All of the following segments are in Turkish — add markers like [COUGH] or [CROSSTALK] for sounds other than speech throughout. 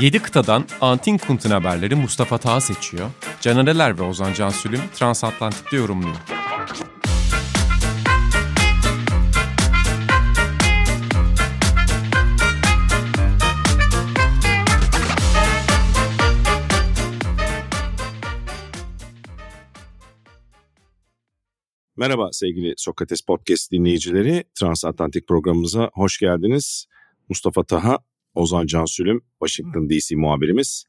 7 kıtadan Antin Kunt'un haberleri Mustafa Taha seçiyor. Canereler ve Ozan Cansülüm Transatlantik'te yorumluyor. Merhaba sevgili Sokrates Podcast dinleyicileri. Transatlantik programımıza hoş geldiniz. Mustafa Taha, Ozan Cansülüm, Washington DC muhabirimiz.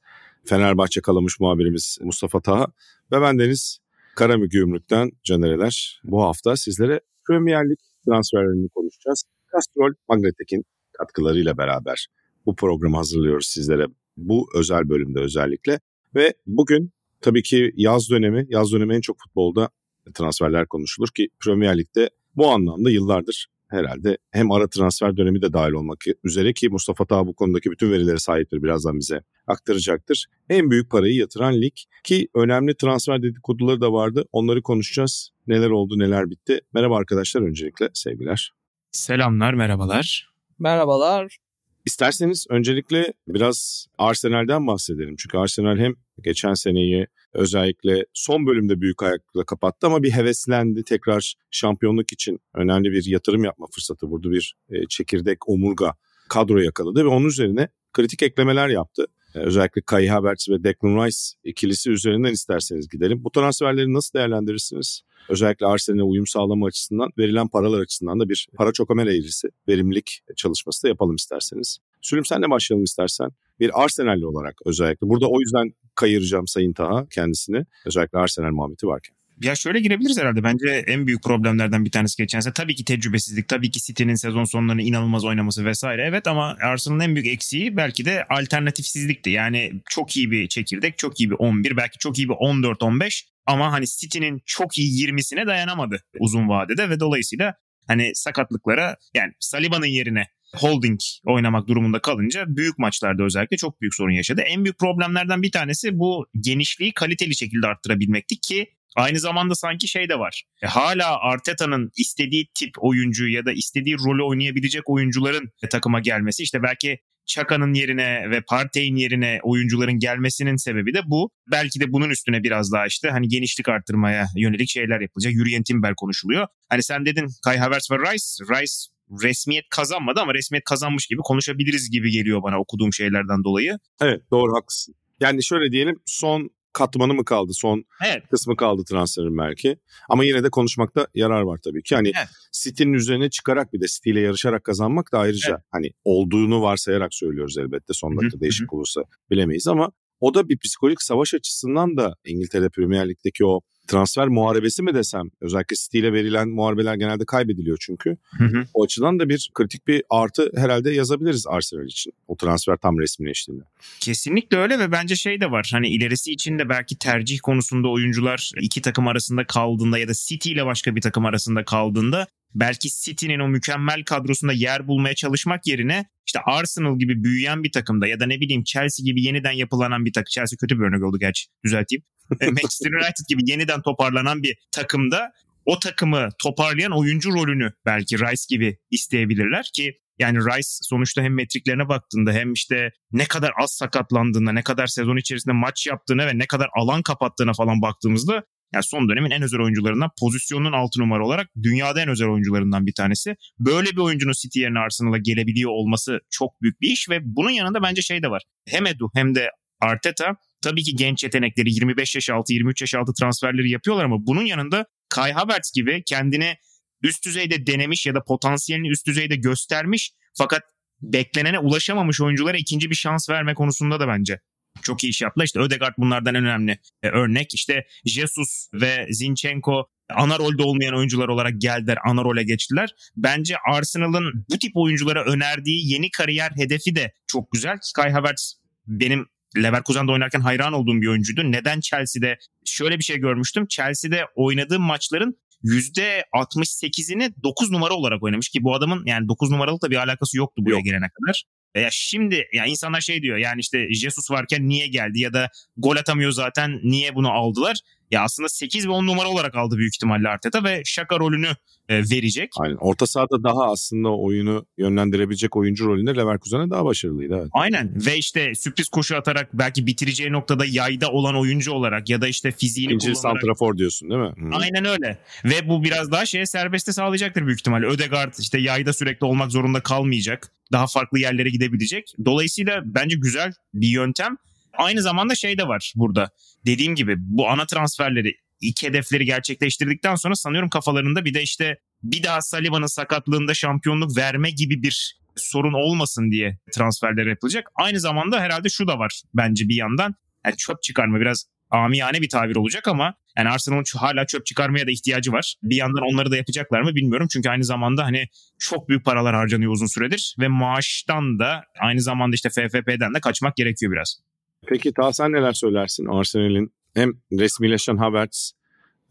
Fenerbahçe Kalamış muhabirimiz Mustafa Taha ve ben Deniz Karamügümrük'ten Canereler. Bu hafta sizlere Premier Lig transferlerini konuşacağız. Castrol Magnetek'in katkılarıyla beraber bu programı hazırlıyoruz sizlere bu özel bölümde özellikle. Ve bugün tabii ki yaz dönemi, yaz dönemi en çok futbolda transferler konuşulur ki Premier Lig'de bu anlamda yıllardır herhalde hem ara transfer dönemi de dahil olmak üzere ki Mustafa Taha bu konudaki bütün verilere sahiptir birazdan bize aktaracaktır. En büyük parayı yatıran lig ki önemli transfer dedikoduları da vardı onları konuşacağız. Neler oldu neler bitti. Merhaba arkadaşlar öncelikle sevgiler. Selamlar merhabalar. Merhabalar. İsterseniz öncelikle biraz Arsenal'den bahsedelim. Çünkü Arsenal hem geçen seneyi özellikle son bölümde büyük ayakla kapattı ama bir heveslendi. Tekrar şampiyonluk için önemli bir yatırım yapma fırsatı buldu. Bir e, çekirdek omurga kadro yakaladı ve onun üzerine kritik eklemeler yaptı. E, özellikle Kai Havertz ve Declan Rice ikilisi üzerinden isterseniz gidelim. Bu transferleri nasıl değerlendirirsiniz? Özellikle Arsenal'e uyum sağlama açısından, verilen paralar açısından da bir para çokamel eğrisi, verimlilik çalışması da yapalım isterseniz. Sülüm senle başlayalım istersen. Bir Arsenal'li olarak özellikle. Burada o yüzden kayıracağım Sayın Taha kendisini. Özellikle Arsenal muhabbeti varken. Ya şöyle girebiliriz herhalde. Bence en büyük problemlerden bir tanesi geçen sene. Tabii ki tecrübesizlik. Tabii ki City'nin sezon sonlarını inanılmaz oynaması vesaire. Evet ama Arsenal'ın en büyük eksiği belki de alternatifsizlikti. Yani çok iyi bir çekirdek, çok iyi bir 11, belki çok iyi bir 14-15 ama hani City'nin çok iyi 20'sine dayanamadı uzun vadede ve dolayısıyla hani sakatlıklara yani Saliba'nın yerine holding oynamak durumunda kalınca büyük maçlarda özellikle çok büyük sorun yaşadı. En büyük problemlerden bir tanesi bu genişliği kaliteli şekilde arttırabilmekti ki Aynı zamanda sanki şey de var. E, hala Arteta'nın istediği tip oyuncu ya da istediği rolü oynayabilecek oyuncuların takıma gelmesi işte belki Çaka'nın yerine ve Partey'in yerine oyuncuların gelmesinin sebebi de bu. Belki de bunun üstüne biraz daha işte hani genişlik arttırmaya yönelik şeyler yapılacak. Yürüyen Timber konuşuluyor. Hani sen dedin Kai Havertz ve Rice. Rice resmiyet kazanmadı ama resmiyet kazanmış gibi konuşabiliriz gibi geliyor bana okuduğum şeylerden dolayı. Evet doğru haklısın. Yani şöyle diyelim son katmanı mı kaldı son evet. kısmı kaldı transferin belki. Ama yine de konuşmakta yarar var tabii ki. Hani evet. City'nin üzerine çıkarak bir de City ile yarışarak kazanmak da ayrıca evet. hani olduğunu varsayarak söylüyoruz elbette. Son dakika değişik olursa bilemeyiz ama o da bir psikolojik savaş açısından da İngiltere Premier Lig'deki o transfer muharebesi mi desem özellikle City ile verilen muharebeler genelde kaybediliyor çünkü. Hı hı. O açıdan da bir kritik bir artı herhalde yazabiliriz Arsenal için. O transfer tam resmileştiğinde. Kesinlikle öyle ve bence şey de var. Hani ilerisi için de belki tercih konusunda oyuncular iki takım arasında kaldığında ya da City ile başka bir takım arasında kaldığında belki City'nin o mükemmel kadrosunda yer bulmaya çalışmak yerine işte Arsenal gibi büyüyen bir takımda ya da ne bileyim Chelsea gibi yeniden yapılanan bir takım. Chelsea kötü bir örnek oldu gerçi düzelteyim. E, Manchester United gibi yeniden toparlanan bir takımda o takımı toparlayan oyuncu rolünü belki Rice gibi isteyebilirler ki yani Rice sonuçta hem metriklerine baktığında hem işte ne kadar az sakatlandığında, ne kadar sezon içerisinde maç yaptığına ve ne kadar alan kapattığına falan baktığımızda yani son dönemin en özel oyuncularından pozisyonun altı numara olarak dünyada en özel oyuncularından bir tanesi. Böyle bir oyuncunun City yerine Arsenal'a gelebiliyor olması çok büyük bir iş ve bunun yanında bence şey de var. Hem Edu hem de Arteta tabii ki genç yetenekleri 25 yaş altı 23 yaş altı transferleri yapıyorlar ama bunun yanında Kai Havertz gibi kendini üst düzeyde denemiş ya da potansiyelini üst düzeyde göstermiş fakat beklenene ulaşamamış oyunculara ikinci bir şans verme konusunda da bence çok iyi iş yaptılar. İşte Ödegaard bunlardan en önemli e, örnek. İşte Jesus ve Zinchenko ana rolde olmayan oyuncular olarak geldiler, ana role geçtiler. Bence Arsenal'ın bu tip oyunculara önerdiği yeni kariyer hedefi de çok güzel. Kai Havertz benim Leverkusen'de oynarken hayran olduğum bir oyuncuydu. Neden Chelsea'de? Şöyle bir şey görmüştüm. Chelsea'de oynadığı maçların %68'ini 9 numara olarak oynamış ki bu adamın yani 9 numaralıkla bir alakası yoktu buraya Yok. gelene kadar. Ya şimdi ya insanlar şey diyor yani işte Jesus varken niye geldi ya da gol atamıyor zaten niye bunu aldılar? Ya aslında 8 ve 10 numara olarak aldı büyük ihtimalle Arteta ve Şaka rolünü e, verecek. Aynen. Orta sahada daha aslında oyunu yönlendirebilecek oyuncu rolünde Leverkusen'e daha başarılıydı. Evet. Aynen ve işte sürpriz koşu atarak belki bitireceği noktada yayda olan oyuncu olarak ya da işte fiziğini İkinci kullanarak. santrafor diyorsun değil mi? Hı. Aynen öyle. Ve bu biraz daha şeye serbeste sağlayacaktır büyük ihtimalle. Ödegaard işte yayda sürekli olmak zorunda kalmayacak. Daha farklı yerlere gidebilecek. Dolayısıyla bence güzel bir yöntem. Aynı zamanda şey de var burada. Dediğim gibi bu ana transferleri iki hedefleri gerçekleştirdikten sonra sanıyorum kafalarında bir de işte bir daha Saliba'nın sakatlığında şampiyonluk verme gibi bir sorun olmasın diye transferler yapılacak. Aynı zamanda herhalde şu da var bence bir yandan. Yani çöp çıkarma biraz amiyane bir tabir olacak ama yani Arsenal'ın hala çöp çıkarmaya da ihtiyacı var. Bir yandan onları da yapacaklar mı bilmiyorum. Çünkü aynı zamanda hani çok büyük paralar harcanıyor uzun süredir ve maaştan da aynı zamanda işte FFP'den de kaçmak gerekiyor biraz. Peki Taha sen neler söylersin Arsenal'in hem resmileşen Havertz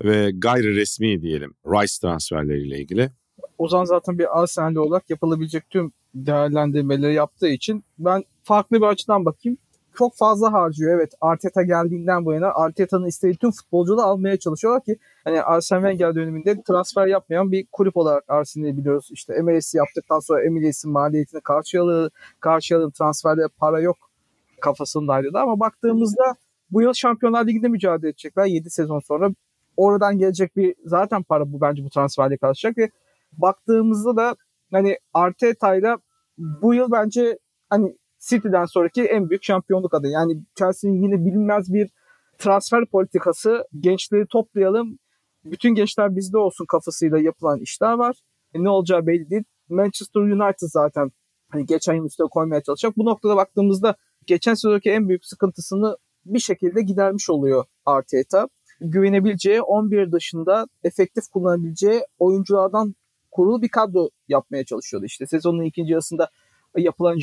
ve gayri resmi diyelim Rice transferleriyle ilgili? Ozan zaten bir Arsenal'li olarak yapılabilecek tüm değerlendirmeleri yaptığı için ben farklı bir açıdan bakayım. Çok fazla harcıyor evet. Arteta geldiğinden bu yana Arteta'nın istediği tüm futbolcuları almaya çalışıyorlar ki hani Arsene Wenger döneminde transfer yapmayan bir kulüp olarak Arsenal'i biliyoruz. İşte MLS'i yaptıktan sonra MLS'in maliyetini karşılayalım, karşılayalım transferde para yok kafasındaydı da ama baktığımızda bu yıl Şampiyonlar Ligi'nde mücadele edecekler 7 sezon sonra. Oradan gelecek bir zaten para bu bence bu transferle karşılayacak ve baktığımızda da hani Arteta'yla bu yıl bence hani City'den sonraki en büyük şampiyonluk adayı. Yani Chelsea'nin yine bilinmez bir transfer politikası. Gençleri toplayalım. Bütün gençler bizde olsun kafasıyla yapılan işler var. E, ne olacağı belli değil. Manchester United zaten hani geçen yıl üstüne koymaya çalışacak. Bu noktada baktığımızda geçen sezonki en büyük sıkıntısını bir şekilde gidermiş oluyor Arteta. Güvenebileceği 11 dışında efektif kullanabileceği oyunculardan kurulu bir kadro yapmaya çalışıyordu. İşte sezonun ikinci yarısında yapılan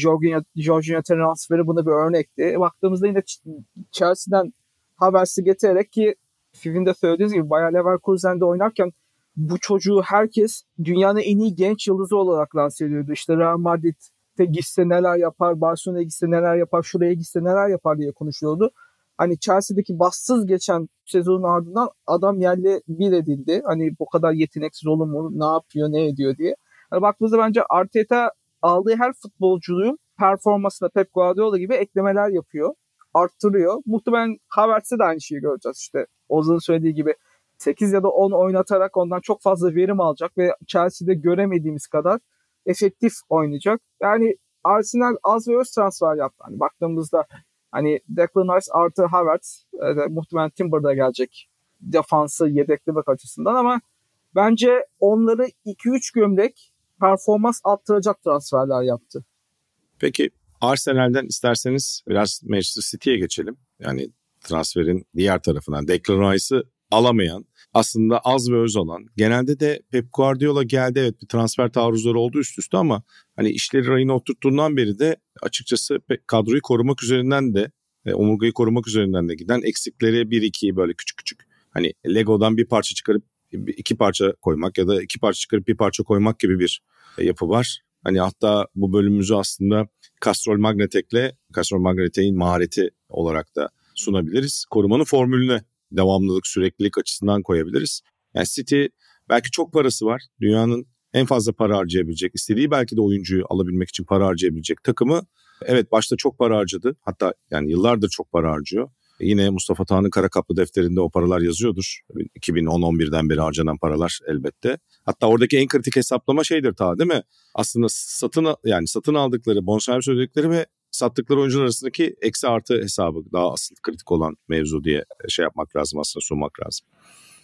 Jorginho, transferi buna bir örnekti. Baktığımızda yine Ch- Chelsea'den Havertz'i getirerek ki sizin de söylediğiniz gibi Bayer Leverkusen'de oynarken bu çocuğu herkes dünyanın en iyi genç yıldızı olarak lanse ediyordu. İşte Real Madrid'de gitse neler yapar, Barcelona'ya gitse neler yapar, şuraya gitse neler yapar diye konuşuyordu. Hani Chelsea'deki bassız geçen sezonun ardından adam yerle bir edildi. Hani bu kadar yeteneksiz olur mu, ne yapıyor, ne ediyor diye. Hani baktığımızda bence Arteta aldığı her futbolcunun performansına Pep Guardiola gibi eklemeler yapıyor. Arttırıyor. Muhtemelen Havertz'e de aynı şeyi göreceğiz işte. Ozan'ın söylediği gibi 8 ya da 10 oynatarak ondan çok fazla verim alacak ve Chelsea'de göremediğimiz kadar efektif oynayacak. Yani Arsenal az ve öz transfer yaptı. Hani baktığımızda hani Declan Rice artı Havertz e, muhtemelen Timber da gelecek defansı yedeklemek açısından ama bence onları 2-3 gömlek performans arttıracak transferler yaptı. Peki Arsenal'den isterseniz biraz Manchester City'ye geçelim. Yani transferin diğer tarafından Declan Rice'ı alamayan, aslında az ve öz olan. Genelde de Pep Guardiola geldi evet bir transfer taarruzları oldu üst üste ama hani işleri rayına oturttuğundan beri de açıkçası kadroyu korumak üzerinden de e, omurgayı korumak üzerinden de giden eksikleri bir iki böyle küçük küçük hani Lego'dan bir parça çıkarıp iki parça koymak ya da iki parça çıkarıp bir parça koymak gibi bir e, yapı var. Hani hatta bu bölümümüzü aslında Castrol Magnetek'le Castrol Magnetek'in mahareti olarak da sunabiliriz. Korumanın formülüne devamlılık, süreklilik açısından koyabiliriz. Yani City belki çok parası var. Dünyanın en fazla para harcayabilecek, istediği belki de oyuncuyu alabilmek için para harcayabilecek takımı. Evet başta çok para harcadı. Hatta yani yıllardır çok para harcıyor. Yine Mustafa Tağ'ın kara kaplı defterinde o paralar yazıyordur. 2010-11'den beri harcanan paralar elbette. Hatta oradaki en kritik hesaplama şeydir ta değil mi? Aslında satın yani satın aldıkları, bonservis ödedikleri ve sattıkları oyuncular arasındaki eksi artı hesabı daha asıl kritik olan mevzu diye şey yapmak lazım aslında sunmak lazım.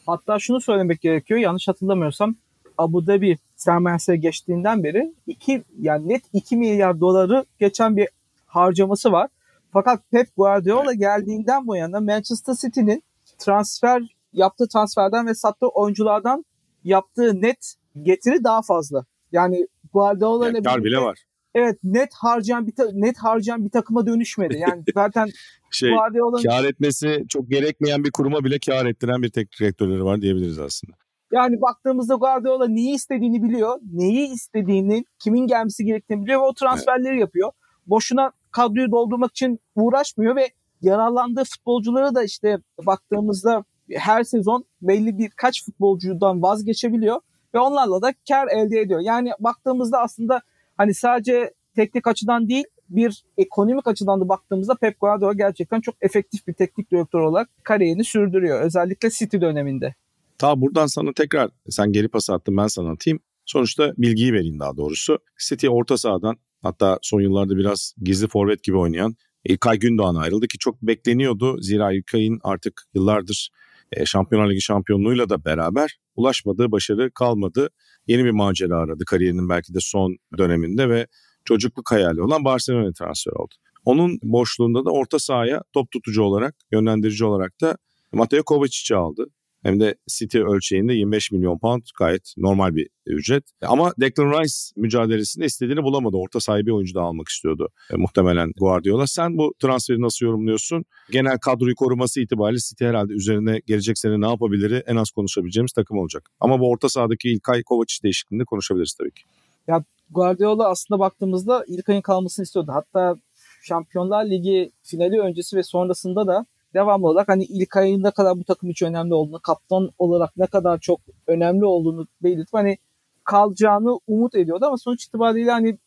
Hatta şunu söylemek gerekiyor. Yanlış hatırlamıyorsam Abu Dhabi sermayesine geçtiğinden beri iki yani net 2 milyar doları geçen bir harcaması var. Fakat Pep Guardiola geldiğinden bu yana Manchester City'nin transfer yaptığı transferden ve sattığı oyunculardan yaptığı net getiri daha fazla. Yani Guardiola ile Yani bile var. Evet net harcayan bir ta- net harcayan bir takıma dönüşmedi. Yani [LAUGHS] zaten Şey Guardiola'nın kar etmesi çok gerekmeyen bir kuruma bile kar ettiren bir teknik direktörleri var diyebiliriz aslında. Yani baktığımızda Guardiola neyi istediğini biliyor. Neyi istediğini, kimin gelmesi gerektiğini biliyor ve o transferleri yapıyor. Boşuna kadroyu doldurmak için uğraşmıyor ve yararlandığı futbolcuları da işte baktığımızda her sezon belli birkaç futbolcudan vazgeçebiliyor ve onlarla da kar elde ediyor. Yani baktığımızda aslında hani sadece teknik açıdan değil bir ekonomik açıdan da baktığımızda Pep Guardiola gerçekten çok efektif bir teknik direktör olarak kariyerini sürdürüyor. Özellikle City döneminde. Ta buradan sana tekrar sen geri pas attın ben sana atayım. Sonuçta bilgiyi vereyim daha doğrusu. City orta sahadan hatta son yıllarda biraz gizli forvet gibi oynayan İlkay Gündoğan ayrıldı ki çok bekleniyordu. Zira İlkay'ın artık yıllardır e, Şampiyonlar Ligi şampiyonluğuyla da beraber ulaşmadığı başarı kalmadı. Yeni bir macera aradı kariyerinin belki de son döneminde ve çocukluk hayali olan Barcelona transfer oldu. Onun boşluğunda da orta sahaya top tutucu olarak, yönlendirici olarak da Mateo Kovacic'i aldı. Hem de City ölçeğinde 25 milyon pound gayet normal bir ücret. Ama Declan Rice mücadelesinde istediğini bulamadı. Orta sahibi oyuncu da almak istiyordu e, muhtemelen Guardiola. Sen bu transferi nasıl yorumluyorsun? Genel kadroyu koruması itibariyle City herhalde üzerine gelecek sene ne yapabilir en az konuşabileceğimiz takım olacak. Ama bu orta sahadaki İlkay Kovacic değişikliğinde konuşabiliriz tabii ki. Ya Guardiola aslında baktığımızda İlkay'ın kalmasını istiyordu. Hatta Şampiyonlar Ligi finali öncesi ve sonrasında da devamlı olarak hani ilk ayın ne kadar bu takım için önemli olduğunu, kaptan olarak ne kadar çok önemli olduğunu belirtip hani kalacağını umut ediyordu ama sonuç itibariyle hani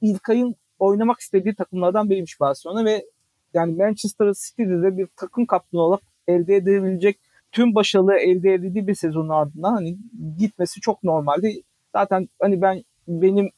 ilk ayın oynamak istediği takımlardan biriymiş Barcelona ve yani Manchester City'de de bir takım kaptanı olarak elde edebilecek tüm başarılı elde edildiği bir sezonun ardından hani gitmesi çok normaldi. Zaten hani ben benim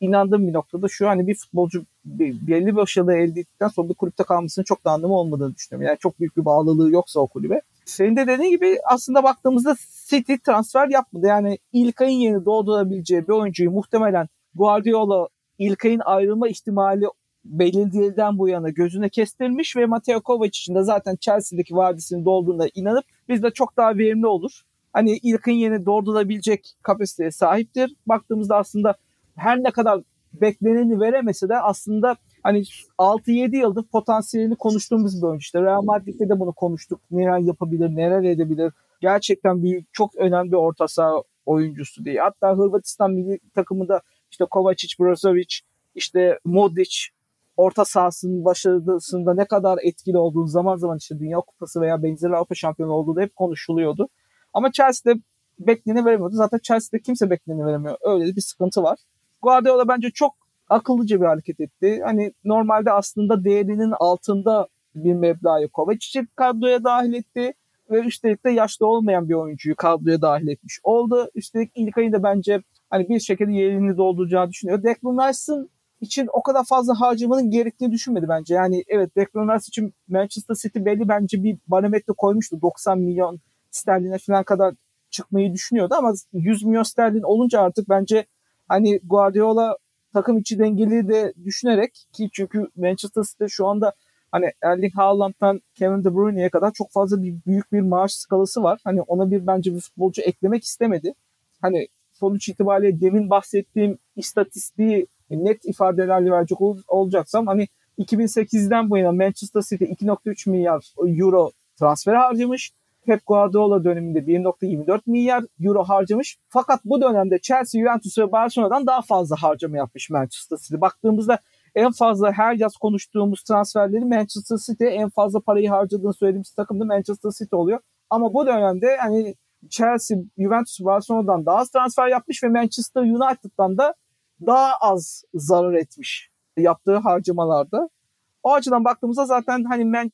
inandığım bir noktada şu hani bir futbolcu belli başarılı elde ettikten sonra bir kulüpte kalmasının çok da anlamı olmadığını düşünüyorum. Yani çok büyük bir bağlılığı yoksa o kulübe. Senin de dediğin gibi aslında baktığımızda City transfer yapmadı. Yani İlkay'ın yeni doğdurabileceği bir oyuncuyu muhtemelen Guardiola İlkay'ın ayrılma ihtimali belirlediğinden bu yana gözüne kestirmiş ve Mateo Kovac için de zaten Chelsea'deki vadisini dolduğunda inanıp bizde çok daha verimli olur. Hani İlkay'ın yeni doldurabilecek kapasiteye sahiptir. Baktığımızda aslında her ne kadar bekleneni veremese de aslında hani 6-7 yıldır potansiyelini konuştuğumuz bir oyuncu. İşte Real Madrid'de de bunu konuştuk. Neler yapabilir, neler edebilir. Gerçekten büyük, çok önemli bir orta saha oyuncusu diye. Hatta Hırvatistan milli takımında işte Kovacic, Brozovic, işte Modric orta sahasının başarısında ne kadar etkili olduğunu zaman zaman işte Dünya Kupası veya benzeri Avrupa şampiyonu olduğu hep konuşuluyordu. Ama Chelsea'de bekleni veremiyordu. Zaten Chelsea'de kimse bekleni veremiyor. Öyle bir sıkıntı var. Guardiola bence çok akıllıca bir hareket etti. Hani normalde aslında değerinin altında bir meblağı Kovacic'i kadroya dahil etti ve üstelik de yaşlı olmayan bir oyuncuyu kadroya dahil etmiş oldu. Üstelik ilk ayında bence hani bir şekilde yerini dolduracağı düşünüyor. Declan Rice'ın için o kadar fazla harcamanın gerektiğini düşünmedi bence. Yani evet Declan Rice için Manchester City belli bence bir barometre koymuştu. 90 milyon sterline falan kadar çıkmayı düşünüyordu ama 100 milyon sterlin olunca artık bence hani Guardiola takım içi dengeli de düşünerek ki çünkü Manchester City şu anda hani Erling Haaland'dan Kevin De Bruyne'ye kadar çok fazla bir büyük bir maaş skalası var. Hani ona bir bence bir futbolcu eklemek istemedi. Hani sonuç itibariyle demin bahsettiğim istatistiği net ifadelerle verecek ol, olacaksam hani 2008'den bu yana Manchester City 2.3 milyar euro transfer harcamış. Pep Guardiola döneminde 1.24 milyar euro harcamış. Fakat bu dönemde Chelsea, Juventus ve Barcelona'dan daha fazla harcama yapmış Manchester City. Baktığımızda en fazla her yaz konuştuğumuz transferleri Manchester City en fazla parayı harcadığını söylediğimiz takım da Manchester City oluyor. Ama bu dönemde hani Chelsea, Juventus, Barcelona'dan daha az transfer yapmış ve Manchester United'dan da daha az zarar etmiş yaptığı harcamalarda. O açıdan baktığımızda zaten hani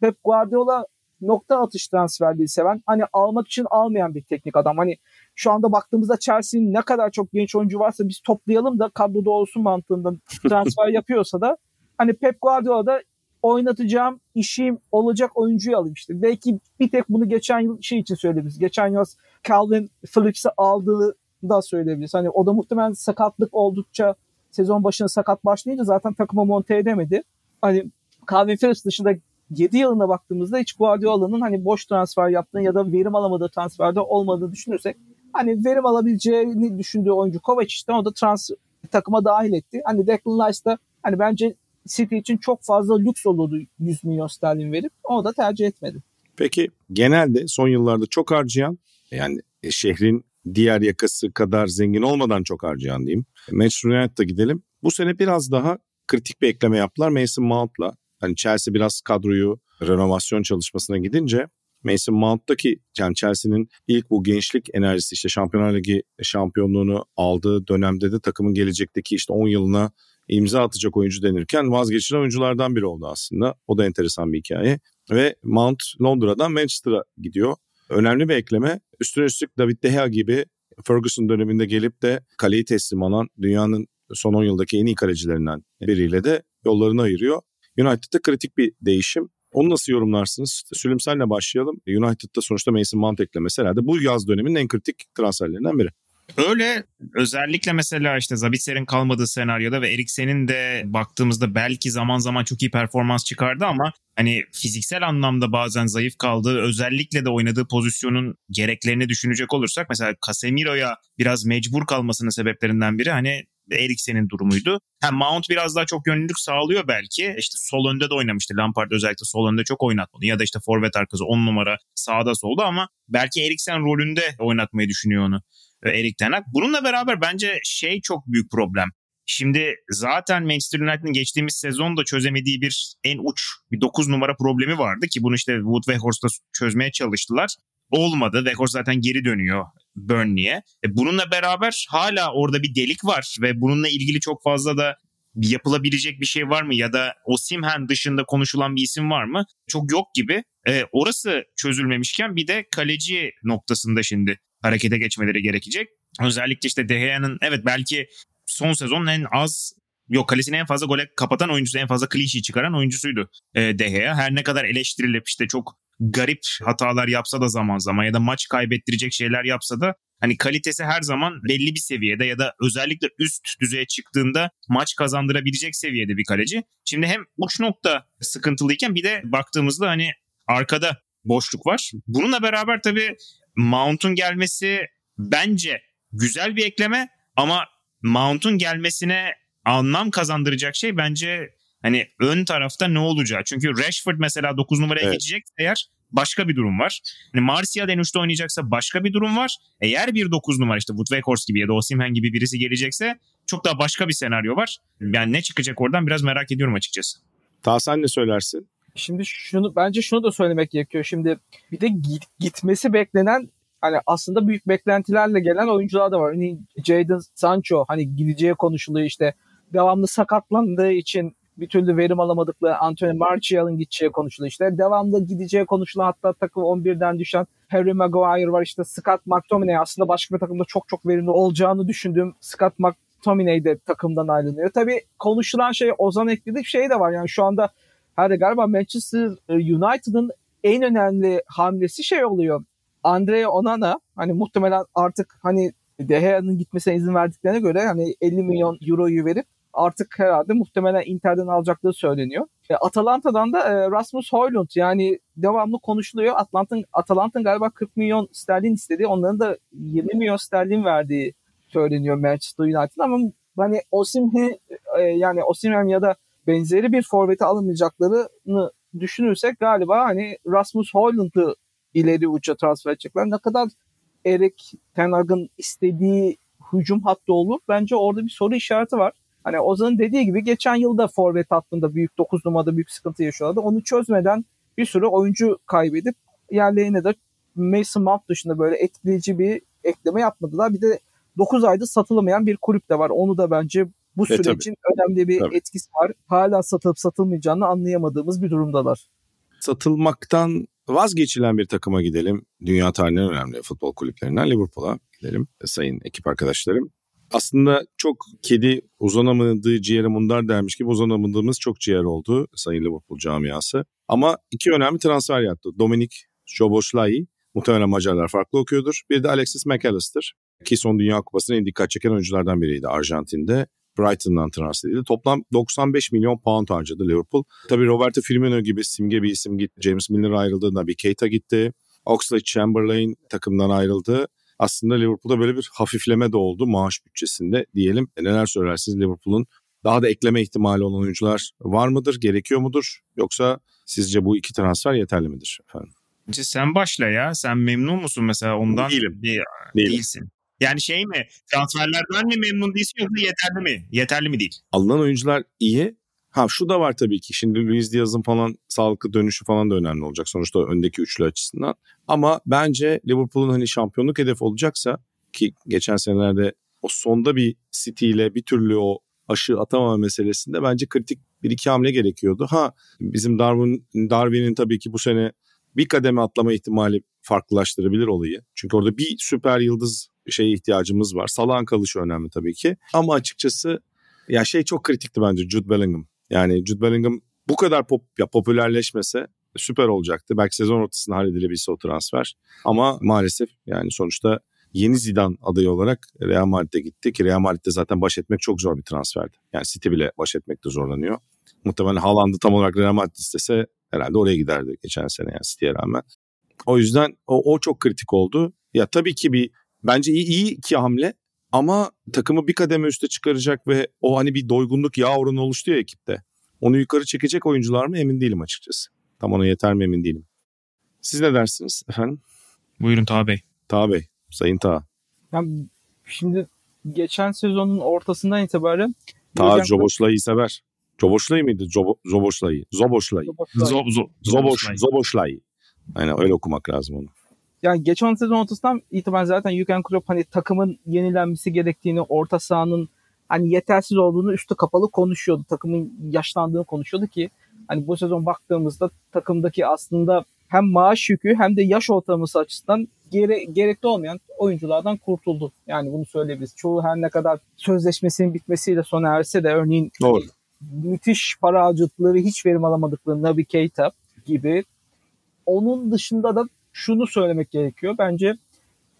Pep Guardiola nokta atış transferliği seven hani almak için almayan bir teknik adam. Hani şu anda baktığımızda Chelsea'nin ne kadar çok genç oyuncu varsa biz toplayalım da kadroda olsun mantığında transfer [LAUGHS] yapıyorsa da hani Pep Guardiola da oynatacağım işim olacak oyuncuyu alayım işte. Belki bir tek bunu geçen yıl şey için söyleyebiliriz. Geçen yıl Calvin Phillips'i aldığı da söyleyebiliriz. Hani o da muhtemelen sakatlık oldukça sezon başına sakat başlayınca zaten takıma monte edemedi. Hani Calvin Phillips dışında 7 yılına baktığımızda hiç Guardiola'nın hani boş transfer yaptığını ya da verim alamadığı transferde olmadığını düşünürsek hani verim alabileceğini düşündüğü oyuncu Kovacic'ten o da trans takıma dahil etti. Hani Declan Rice da hani bence City için çok fazla lüks olurdu 100 milyon sterlin verip onu da tercih etmedi. Peki genelde son yıllarda çok harcayan yani şehrin diğer yakası kadar zengin olmadan çok harcayan diyeyim. Manchester United'a gidelim. Bu sene biraz daha kritik bir ekleme yaptılar Mason Mount'la. Hani Chelsea biraz kadroyu renovasyon çalışmasına gidince Mason Mount'taki yani Chelsea'nin ilk bu gençlik enerjisi işte Şampiyonlar Ligi şampiyonluğunu aldığı dönemde de takımın gelecekteki işte 10 yılına imza atacak oyuncu denirken vazgeçilen oyunculardan biri oldu aslında. O da enteresan bir hikaye. Ve Mount Londra'dan Manchester'a gidiyor. Önemli bir ekleme. Üstüne üstlük David De Gea gibi Ferguson döneminde gelip de kaleyi teslim alan dünyanın son 10 yıldaki en iyi kalecilerinden biriyle de yollarını ayırıyor. United'da kritik bir değişim. Onu nasıl yorumlarsınız? Sülüm senle başlayalım. United'da sonuçta Mason Mount eklemesi herhalde bu yaz döneminin en kritik transferlerinden biri. Öyle özellikle mesela işte Zabitser'in kalmadığı senaryoda ve Eriksen'in de baktığımızda belki zaman zaman çok iyi performans çıkardı ama hani fiziksel anlamda bazen zayıf kaldığı özellikle de oynadığı pozisyonun gereklerini düşünecek olursak mesela Casemiro'ya biraz mecbur kalmasının sebeplerinden biri hani Eriksen'in durumuydu. Hem Mount biraz daha çok yönlülük sağlıyor belki. İşte sol önde de oynamıştı. Lampard özellikle sol önde çok oynatmadı. Ya da işte forvet arkası 10 numara sağda solda ama belki Eriksen rolünde oynatmayı düşünüyor onu. Erik Ten Hag. Bununla beraber bence şey çok büyük problem. Şimdi zaten Manchester United'ın geçtiğimiz sezonda çözemediği bir en uç bir 9 numara problemi vardı ki bunu işte Wood ve Horst'ta çözmeye çalıştılar. Olmadı. Weghorst zaten geri dönüyor Burnley'e. E bununla beraber hala orada bir delik var ve bununla ilgili çok fazla da yapılabilecek bir şey var mı ya da Osimhen dışında konuşulan bir isim var mı? Çok yok gibi. E, orası çözülmemişken bir de kaleci noktasında şimdi harekete geçmeleri gerekecek. Özellikle işte De Gea'nın evet belki son sezonun en az yok kalesini en fazla gole kapatan oyuncusu en fazla klişi çıkaran oyuncusuydu e, De Gea. Her ne kadar eleştirilip işte çok garip hatalar yapsa da zaman zaman ya da maç kaybettirecek şeyler yapsa da hani kalitesi her zaman belli bir seviyede ya da özellikle üst düzeye çıktığında maç kazandırabilecek seviyede bir kaleci. Şimdi hem uç nokta sıkıntılıyken bir de baktığımızda hani arkada boşluk var. Bununla beraber tabii Mount'un gelmesi bence güzel bir ekleme ama Mount'un gelmesine anlam kazandıracak şey bence hani ön tarafta ne olacağı. Çünkü Rashford mesela 9 numaraya evet. geçecek eğer başka bir durum var. Hani Martial en uçta oynayacaksa başka bir durum var. Eğer bir 9 numara işte Wood Weghorst gibi ya da Osimhen gibi birisi gelecekse çok daha başka bir senaryo var. Yani ne çıkacak oradan biraz merak ediyorum açıkçası. Ta sen ne söylersin? Şimdi şunu bence şunu da söylemek gerekiyor. Şimdi bir de git, gitmesi beklenen hani aslında büyük beklentilerle gelen oyuncular da var. Hani Jadon Sancho hani gideceği konuşuluyor işte devamlı sakatlandığı için bir türlü verim alamadıkları Anthony Martial'ın gideceği konuşuluyor işte. Devamlı gideceği konuşulan hatta takım 11'den düşen Harry Maguire var işte Scott McTominay aslında başka bir takımda çok çok verimli olacağını düşündüğüm Scott McTominay de takımdan ayrılıyor. Tabii konuşulan şey Ozan ekledi şey de var yani şu anda herhalde galiba Manchester United'ın en önemli hamlesi şey oluyor. Andre Onana hani muhtemelen artık hani De Gea'nın gitmesine izin verdiklerine göre hani 50 milyon euroyu verip artık herhalde muhtemelen Inter'den alacakları söyleniyor. E, Atalanta'dan da e, Rasmus Højlund yani devamlı konuşuluyor. Atlanta'nın Atalanta'nın galiba 40 milyon sterlin istediği, onların da 20 milyon sterlin verdiği söyleniyor Manchester United ama hani Osimhen e, yani Osimhen ya da benzeri bir forveti alamayacaklarını düşünürsek galiba hani Rasmus Højlund'u ileri uça transfer edecekler. Ne kadar Erik Ten Hag'ın istediği hücum hattı olur bence orada bir soru işareti var. Hani Ozan'ın dediği gibi geçen yılda forvet hattında büyük 9 numarada büyük sıkıntı yaşıyorlardı. Onu çözmeden bir sürü oyuncu kaybedip yerlerine de Mason Mount dışında böyle etkileyici bir ekleme yapmadılar. Bir de 9 ayda satılamayan bir kulüp de var. Onu da bence bu e, sürecin e, önemli bir tabii. etkisi var. Hala satılıp satılmayacağını anlayamadığımız bir durumdalar. Satılmaktan vazgeçilen bir takıma gidelim. Dünya tarihinin önemli futbol kulüplerinden Liverpool'a gidelim. Sayın ekip arkadaşlarım aslında çok kedi uzanamadığı ciğere mundar dermiş gibi uzanamadığımız çok ciğer oldu Sayın Liverpool camiası. Ama iki önemli transfer yaptı. Dominik Szoboszlai, muhtemelen Macarlar farklı okuyordur. Bir de Alexis McAllister ki son Dünya Kupası'na en dikkat çeken oyunculardan biriydi Arjantin'de. Brighton'dan transfer edildi. Toplam 95 milyon pound harcadı Liverpool. Tabii Roberto Firmino gibi simge bir isim gitti. James Milner ayrıldı. Naby Keita gitti. Oxlade Chamberlain takımdan ayrıldı aslında Liverpool'da böyle bir hafifleme de oldu maaş bütçesinde diyelim. E neler söylersiniz Liverpool'un daha da ekleme ihtimali olan oyuncular var mıdır, gerekiyor mudur? Yoksa sizce bu iki transfer yeterli midir efendim? Sen başla ya. Sen memnun musun mesela ondan? Değilim. Değil, Değilsin. Yani şey mi transferlerden mi memnun değilsin yoksa yeterli mi? Yeterli mi değil? Alınan oyuncular iyi Ha şu da var tabii ki. Şimdi Luis Diaz'ın falan sağlıklı dönüşü falan da önemli olacak. Sonuçta öndeki üçlü açısından. Ama bence Liverpool'un hani şampiyonluk hedefi olacaksa ki geçen senelerde o sonda bir City ile bir türlü o aşı atamama meselesinde bence kritik bir iki hamle gerekiyordu. Ha bizim Darwin Darwin'in tabii ki bu sene bir kademe atlama ihtimali farklılaştırabilir olayı. Çünkü orada bir süper yıldız şeye ihtiyacımız var. Salah'ın kalışı önemli tabii ki. Ama açıkçası ya şey çok kritikti bence Jude Bellingham. Yani Jude Bellingham bu kadar pop, ya popülerleşmese süper olacaktı. Belki sezon ortasında halledilebilse o transfer. Ama maalesef yani sonuçta yeni Zidane adayı olarak Real Madrid'e gitti ki Real Madrid'de zaten baş etmek çok zor bir transferdi. Yani City bile baş etmekte zorlanıyor. Muhtemelen Haaland'ı tam olarak Real Madrid istese herhalde oraya giderdi geçen sene yani City'ye rağmen. O yüzden o, o çok kritik oldu. Ya tabii ki bir bence iyi, iyi iki hamle ama takımı bir kademe üste çıkaracak ve o hani bir doygunluk yağ oranı oluştu ya ekipte. Onu yukarı çekecek oyuncular mı emin değilim açıkçası. Tam ona yeter mi emin değilim. Siz ne dersiniz efendim? Buyurun Taha Bey. Taha Bey, Sayın Taha. Yani şimdi geçen sezonun ortasından itibaren Taha Jürgen Joboşlay'ı sever. Joboşlay mıydı? Jobo, Zoboşlay. Zoboşlay. Klopp- Zo, zo, Zoboş, Zoboşlay. Aynen öyle okumak lazım onu. Yani geçen sezon ortasından itibaren zaten Jürgen Klopp hani takımın yenilenmesi gerektiğini, orta sahanın hani yetersiz olduğunu üstü kapalı konuşuyordu. Takımın yaşlandığını konuşuyordu ki hani bu sezon baktığımızda takımdaki aslında hem maaş yükü hem de yaş ortalaması açısından gere, gerekli olmayan oyunculardan kurtuldu. Yani bunu söyleyebiliriz. Çoğu her ne kadar sözleşmesinin bitmesiyle sona erse de örneğin Doğru. müthiş para harcadıkları hiç verim alamadıkları Naby Keita gibi. Onun dışında da şunu söylemek gerekiyor. Bence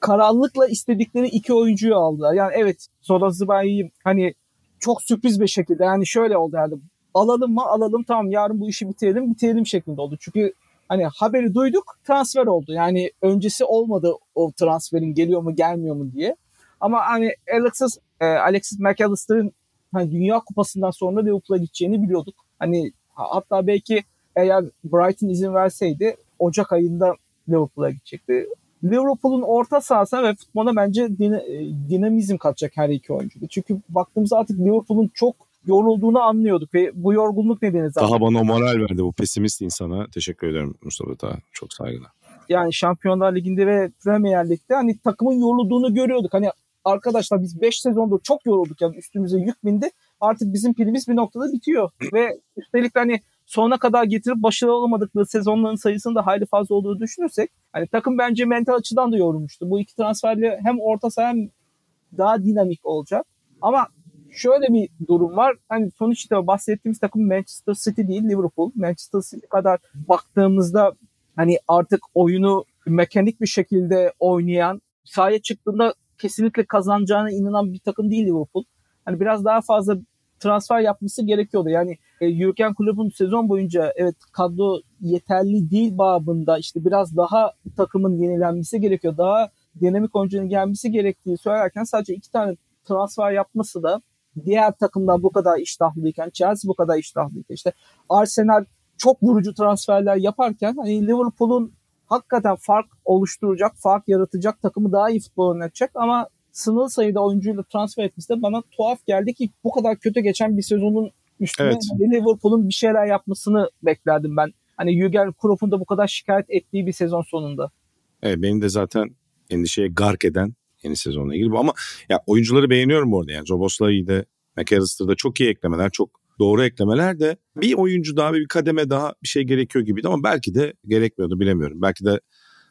karanlıkla istedikleri iki oyuncuyu aldılar. Yani evet Soda Zibai'yi hani çok sürpriz bir şekilde yani şöyle oldu yani alalım mı alalım tamam yarın bu işi bitirelim bitirelim şeklinde oldu. Çünkü hani haberi duyduk transfer oldu. Yani öncesi olmadı o transferin geliyor mu gelmiyor mu diye. Ama hani Alexis, e, Alexis McAllister'ın hani Dünya Kupası'ndan sonra Liverpool'a gideceğini biliyorduk. Hani hatta belki eğer Brighton izin verseydi Ocak ayında Liverpool'a gidecekti. Liverpool'un orta sahasına ve futbola bence e, dinamizm katacak her iki oyuncu. Çünkü baktığımızda artık Liverpool'un çok yorulduğunu anlıyorduk ve bu yorgunluk nedeni zaten. Daha bana moral verdi bu pesimist insana. Teşekkür ederim Mustafa Taha. Çok saygılar. yani Şampiyonlar Ligi'nde ve Premier Lig'de hani takımın yorulduğunu görüyorduk. Hani arkadaşlar biz 5 sezondur çok yorulduk yani üstümüze yük bindi. Artık bizim pilimiz bir noktada bitiyor. ve üstelik hani sonuna kadar getirip başarılı olamadıkları sezonların sayısının da hayli fazla olduğunu düşünürsek hani takım bence mental açıdan da yorulmuştu. Bu iki transferle hem orta saha hem daha dinamik olacak. Ama şöyle bir durum var. Hani sonuçta bahsettiğimiz takım Manchester City değil Liverpool. Manchester City kadar baktığımızda hani artık oyunu mekanik bir şekilde oynayan, sahaya çıktığında kesinlikle kazanacağına inanan bir takım değil Liverpool. Hani biraz daha fazla transfer yapması gerekiyordu. Yani e, Jurgen Klopp'un sezon boyunca evet kadro yeterli değil babında işte biraz daha takımın yenilenmesi gerekiyor. Daha dinamik oyuncunun gelmesi gerektiği söylerken sadece iki tane transfer yapması da diğer takımlar bu kadar iştahlıyken Chelsea bu kadar iştahlıyken işte Arsenal çok vurucu transferler yaparken hani Liverpool'un hakikaten fark oluşturacak, fark yaratacak takımı daha iyi futbol oynatacak ama sınırlı sayıda oyuncuyla transfer etmesi de bana tuhaf geldi ki bu kadar kötü geçen bir sezonun üstüne Evet. Liverpool'un bir şeyler yapmasını beklerdim ben. Hani Jürgen Klopp'un da bu kadar şikayet ettiği bir sezon sonunda. Evet beni de zaten endişeye gark eden yeni sezonla ilgili bu. Ama ya oyuncuları beğeniyorum orada yani. Zoboslai'yi de McAllister'da çok iyi eklemeler, çok doğru eklemeler de bir oyuncu daha bir kademe daha bir şey gerekiyor gibiydi ama belki de gerekmiyordu bilemiyorum. Belki de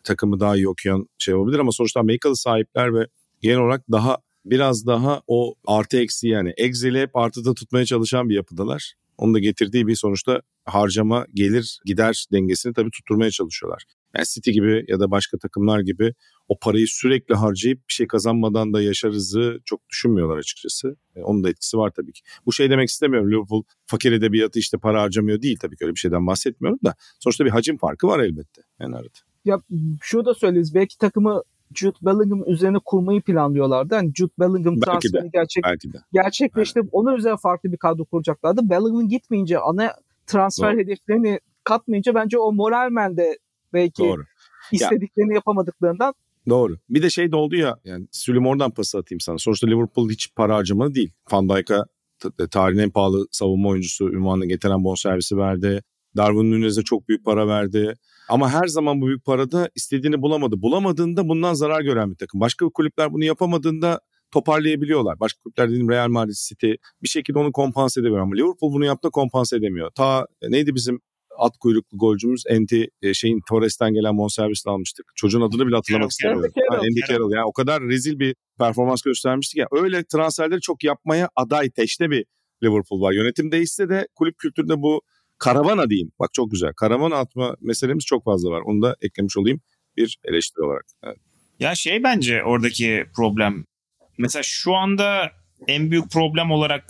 takımı daha iyi okuyan şey olabilir ama sonuçta Amerikalı sahipler ve genel olarak daha biraz daha o artı eksi yani Excel'i hep artıda tutmaya çalışan bir yapıdalar. Onun da getirdiği bir sonuçta harcama gelir gider dengesini tabii tutturmaya çalışıyorlar. Yani City gibi ya da başka takımlar gibi o parayı sürekli harcayıp bir şey kazanmadan da yaşarızı çok düşünmüyorlar açıkçası. E, onun da etkisi var tabii ki. Bu şey demek istemiyorum. Liverpool fakir edebiyatı işte para harcamıyor değil tabii ki öyle bir şeyden bahsetmiyorum da. Sonuçta bir hacim farkı var elbette. Yani arada. Ya şunu da söyleriz. Belki takımı Jude Bellingham üzerine kurmayı planlıyorlardı. Hani Jude Bellingham transferi gerçek, gerçekleşti. Onun üzerine farklı bir kadro kuracaklardı. Bellingham gitmeyince ana transfer Doğru. hedeflerini katmayınca bence o moralmen de belki Doğru. istediklerini yapamadıklarından Doğru. Bir de şey de oldu ya yani Sülüm oradan pası atayım sana. Sonuçta Liverpool hiç para harcamadı değil. Van Dijk'a tarihin en pahalı savunma oyuncusu ünvanını getiren bonservisi verdi. Darwin Nunez'e çok büyük para verdi. Ama her zaman bu büyük parada istediğini bulamadı. Bulamadığında bundan zarar gören bir takım. Başka kulüpler bunu yapamadığında toparlayabiliyorlar. Başka kulüpler dediğim Real Madrid, City bir şekilde onu kompanse edebiliyor. Ama Liverpool bunu yaptı kompanse edemiyor. Ta e, neydi bizim at kuyruklu golcümüz Enti e, şeyin Torres'ten gelen bonservisle almıştık. Çocuğun adını bile hatırlamak istemiyorum. Andy Carroll. Yani o kadar rezil bir performans göstermiştik ya. Öyle transferleri çok yapmaya aday teşne bir Liverpool var. Yönetim değişse de kulüp kültüründe bu karavana diyeyim. Bak çok güzel. Karavana atma meselemiz çok fazla var. Onu da eklemiş olayım bir eleştiri olarak. Evet. Ya şey bence oradaki problem. Mesela şu anda en büyük problem olarak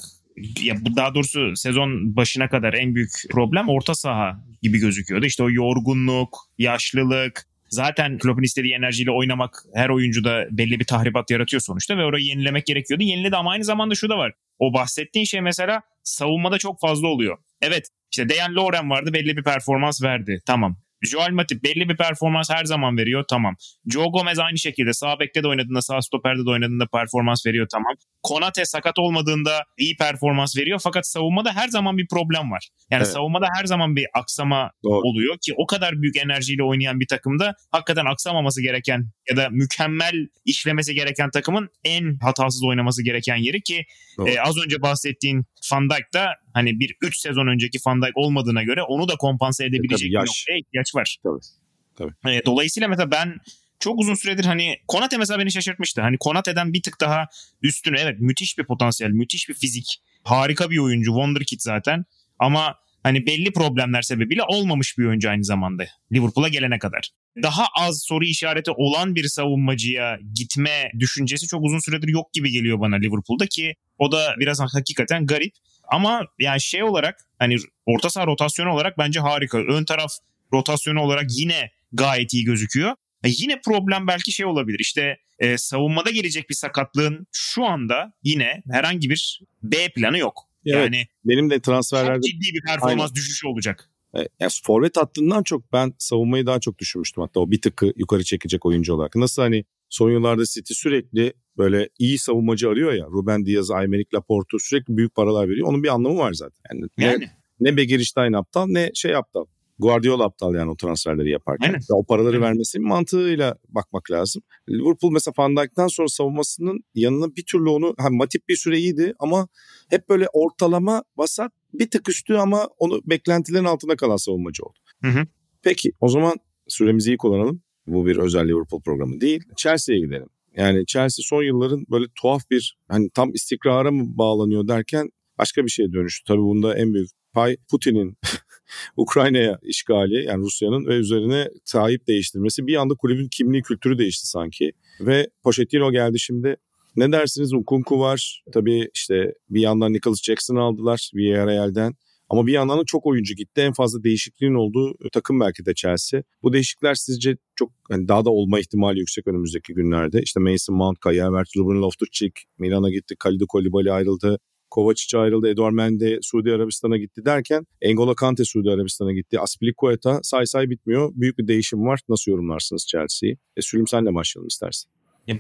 ya daha doğrusu sezon başına kadar en büyük problem orta saha gibi gözüküyordu. İşte o yorgunluk, yaşlılık, zaten Klopp'un istediği enerjiyle oynamak her oyuncuda belli bir tahribat yaratıyor sonuçta ve orayı yenilemek gerekiyordu. Yeniledi ama aynı zamanda şu da var. O bahsettiğin şey mesela savunmada çok fazla oluyor. Evet işte Dejan Lovren vardı belli bir performans verdi. Tamam. Joel Matip belli bir performans her zaman veriyor tamam. Joe Gomez aynı şekilde sağ bekte de oynadığında sağ stoperde de oynadığında performans veriyor tamam. Konate sakat olmadığında iyi performans veriyor fakat savunmada her zaman bir problem var. Yani evet. savunmada her zaman bir aksama Doğru. oluyor ki o kadar büyük enerjiyle oynayan bir takımda hakikaten aksamaması gereken ya da mükemmel işlemesi gereken takımın en hatasız oynaması gereken yeri ki e, az önce bahsettiğin Van Dijk da hani bir 3 sezon önceki Van Dijk olmadığına göre onu da kompanse e, edebilecek e, bir noktaya ihtiyaç var. Tabii. Tabii. E, dolayısıyla mesela ben çok uzun süredir hani Konate mesela beni şaşırtmıştı. Hani Konate'den bir tık daha üstüne evet müthiş bir potansiyel, müthiş bir fizik. Harika bir oyuncu, wonderkid zaten. Ama hani belli problemler sebebiyle olmamış bir oyuncu aynı zamanda Liverpool'a gelene kadar. Daha az soru işareti olan bir savunmacıya gitme düşüncesi çok uzun süredir yok gibi geliyor bana Liverpool'da ki o da biraz hakikaten garip. Ama yani şey olarak hani orta saha rotasyonu olarak bence harika. Ön taraf rotasyonu olarak yine gayet iyi gözüküyor. E yine problem belki şey olabilir işte e, savunmada gelecek bir sakatlığın şu anda yine herhangi bir B planı yok. Evet, yani benim de transferlerde çok ciddi bir performans aynen. düşüşü olacak. E, yani forvet hattından çok ben savunmayı daha çok düşünmüştüm hatta o bir tıkı yukarı çekecek oyuncu olarak. Nasıl hani son yıllarda City sürekli böyle iyi savunmacı arıyor ya. Ruben Diaz, Aymeric Laporte sürekli büyük paralar veriyor. Onun bir anlamı var zaten. Yani, yani. Ne, ne Begiristain aptal ne şey aptal. Guardiola aptal yani o transferleri yaparken. Aynen. O paraları Aynen. vermesi mantığıyla bakmak lazım. Liverpool mesela Van Dijk'ten sonra savunmasının yanına bir türlü onu hani Matip bir süre iyiydi ama hep böyle ortalama vasat bir tık üstü ama onu beklentilerin altında kalan savunmacı oldu. Hı hı. Peki o zaman süremizi iyi kullanalım. Bu bir özel Liverpool programı değil. Chelsea'ye gidelim. Yani Chelsea son yılların böyle tuhaf bir hani tam istikrara mı bağlanıyor derken başka bir şeye dönüştü. Tabii bunda en büyük pay Putin'in [LAUGHS] Ukrayna'ya işgali yani Rusya'nın ve üzerine sahip değiştirmesi bir anda kulübün kimliği kültürü değişti sanki. Ve Pochettino geldi şimdi. Ne dersiniz Nkunku var. Tabii işte bir yandan Nicholas Jackson aldılar Villarreal'den. Ama bir yandan da çok oyuncu gitti. En fazla değişikliğin olduğu takım belki de Chelsea. Bu değişiklikler sizce çok hani daha da olma ihtimali yüksek önümüzdeki günlerde. İşte Mason Mount, Kaya Havertz, Ruben Loftus-Cheek, Milan'a gitti. Kalidou Koulibaly ayrıldı. Kovacic ayrıldı, Edouard Mende Suudi Arabistan'a gitti derken Engola Kante Suudi Arabistan'a gitti. Aspilicueta say say bitmiyor. Büyük bir değişim var. Nasıl yorumlarsınız Chelsea'yi? E, Sülüm senle başlayalım istersen.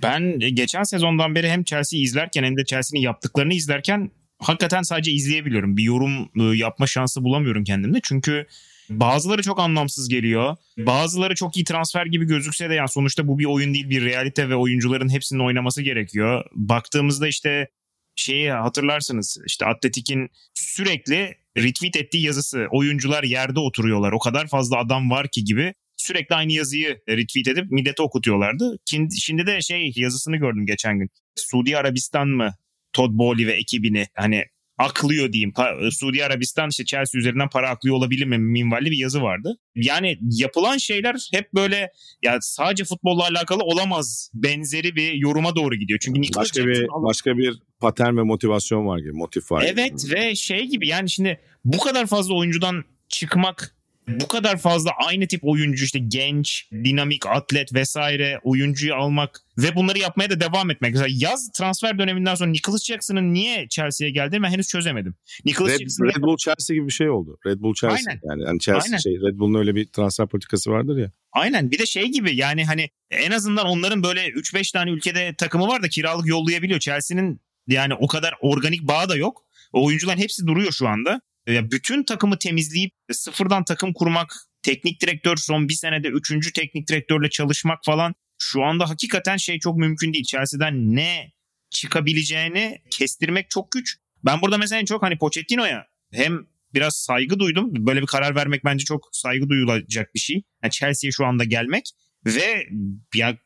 Ben geçen sezondan beri hem Chelsea'yi izlerken hem de Chelsea'nin yaptıklarını izlerken hakikaten sadece izleyebiliyorum. Bir yorum e, yapma şansı bulamıyorum kendimde. Çünkü bazıları çok anlamsız geliyor. Bazıları çok iyi transfer gibi gözükse de yani sonuçta bu bir oyun değil bir realite ve oyuncuların hepsinin oynaması gerekiyor. Baktığımızda işte şeyi hatırlarsınız işte Atletik'in sürekli retweet ettiği yazısı oyuncular yerde oturuyorlar o kadar fazla adam var ki gibi sürekli aynı yazıyı retweet edip millete okutuyorlardı. Şimdi de şey yazısını gördüm geçen gün. Suudi Arabistan mı Todd Bowley ve ekibini hani aklıyor diyeyim. Suudi Arabistan işte Chelsea üzerinden para aklıyor olabilir mi minvalli bir yazı vardı. Yani yapılan şeyler hep böyle ya sadece futbolla alakalı olamaz benzeri bir yoruma doğru gidiyor. Çünkü Nicholas başka Jackson bir başka bir patern ve motivasyon var gibi, motif var. Evet gibi. ve şey gibi yani şimdi bu kadar fazla oyuncudan çıkmak bu kadar fazla aynı tip oyuncu işte genç, dinamik, atlet vesaire oyuncuyu almak ve bunları yapmaya da devam etmek. Mesela yaz transfer döneminden sonra Nicholas Jackson'ın niye Chelsea'ye geldiğini ben henüz çözemedim. Nicholas Red, Jackson Red Bull Chelsea gibi bir şey oldu. Red Bull Chelsea Aynen. yani, yani Chelsea Aynen. şey Red Bull'un öyle bir transfer politikası vardır ya. Aynen bir de şey gibi yani hani en azından onların böyle 3-5 tane ülkede takımı var da kiralık yollayabiliyor. Chelsea'nin yani o kadar organik bağ da yok. O oyuncuların hepsi duruyor şu anda. Ya bütün takımı temizleyip sıfırdan takım kurmak, teknik direktör son bir senede üçüncü teknik direktörle çalışmak falan şu anda hakikaten şey çok mümkün değil. Chelsea'den ne çıkabileceğini kestirmek çok güç. Ben burada mesela en çok hani Pochettino'ya hem biraz saygı duydum. Böyle bir karar vermek bence çok saygı duyulacak bir şey. Yani Chelsea'ye şu anda gelmek ve ya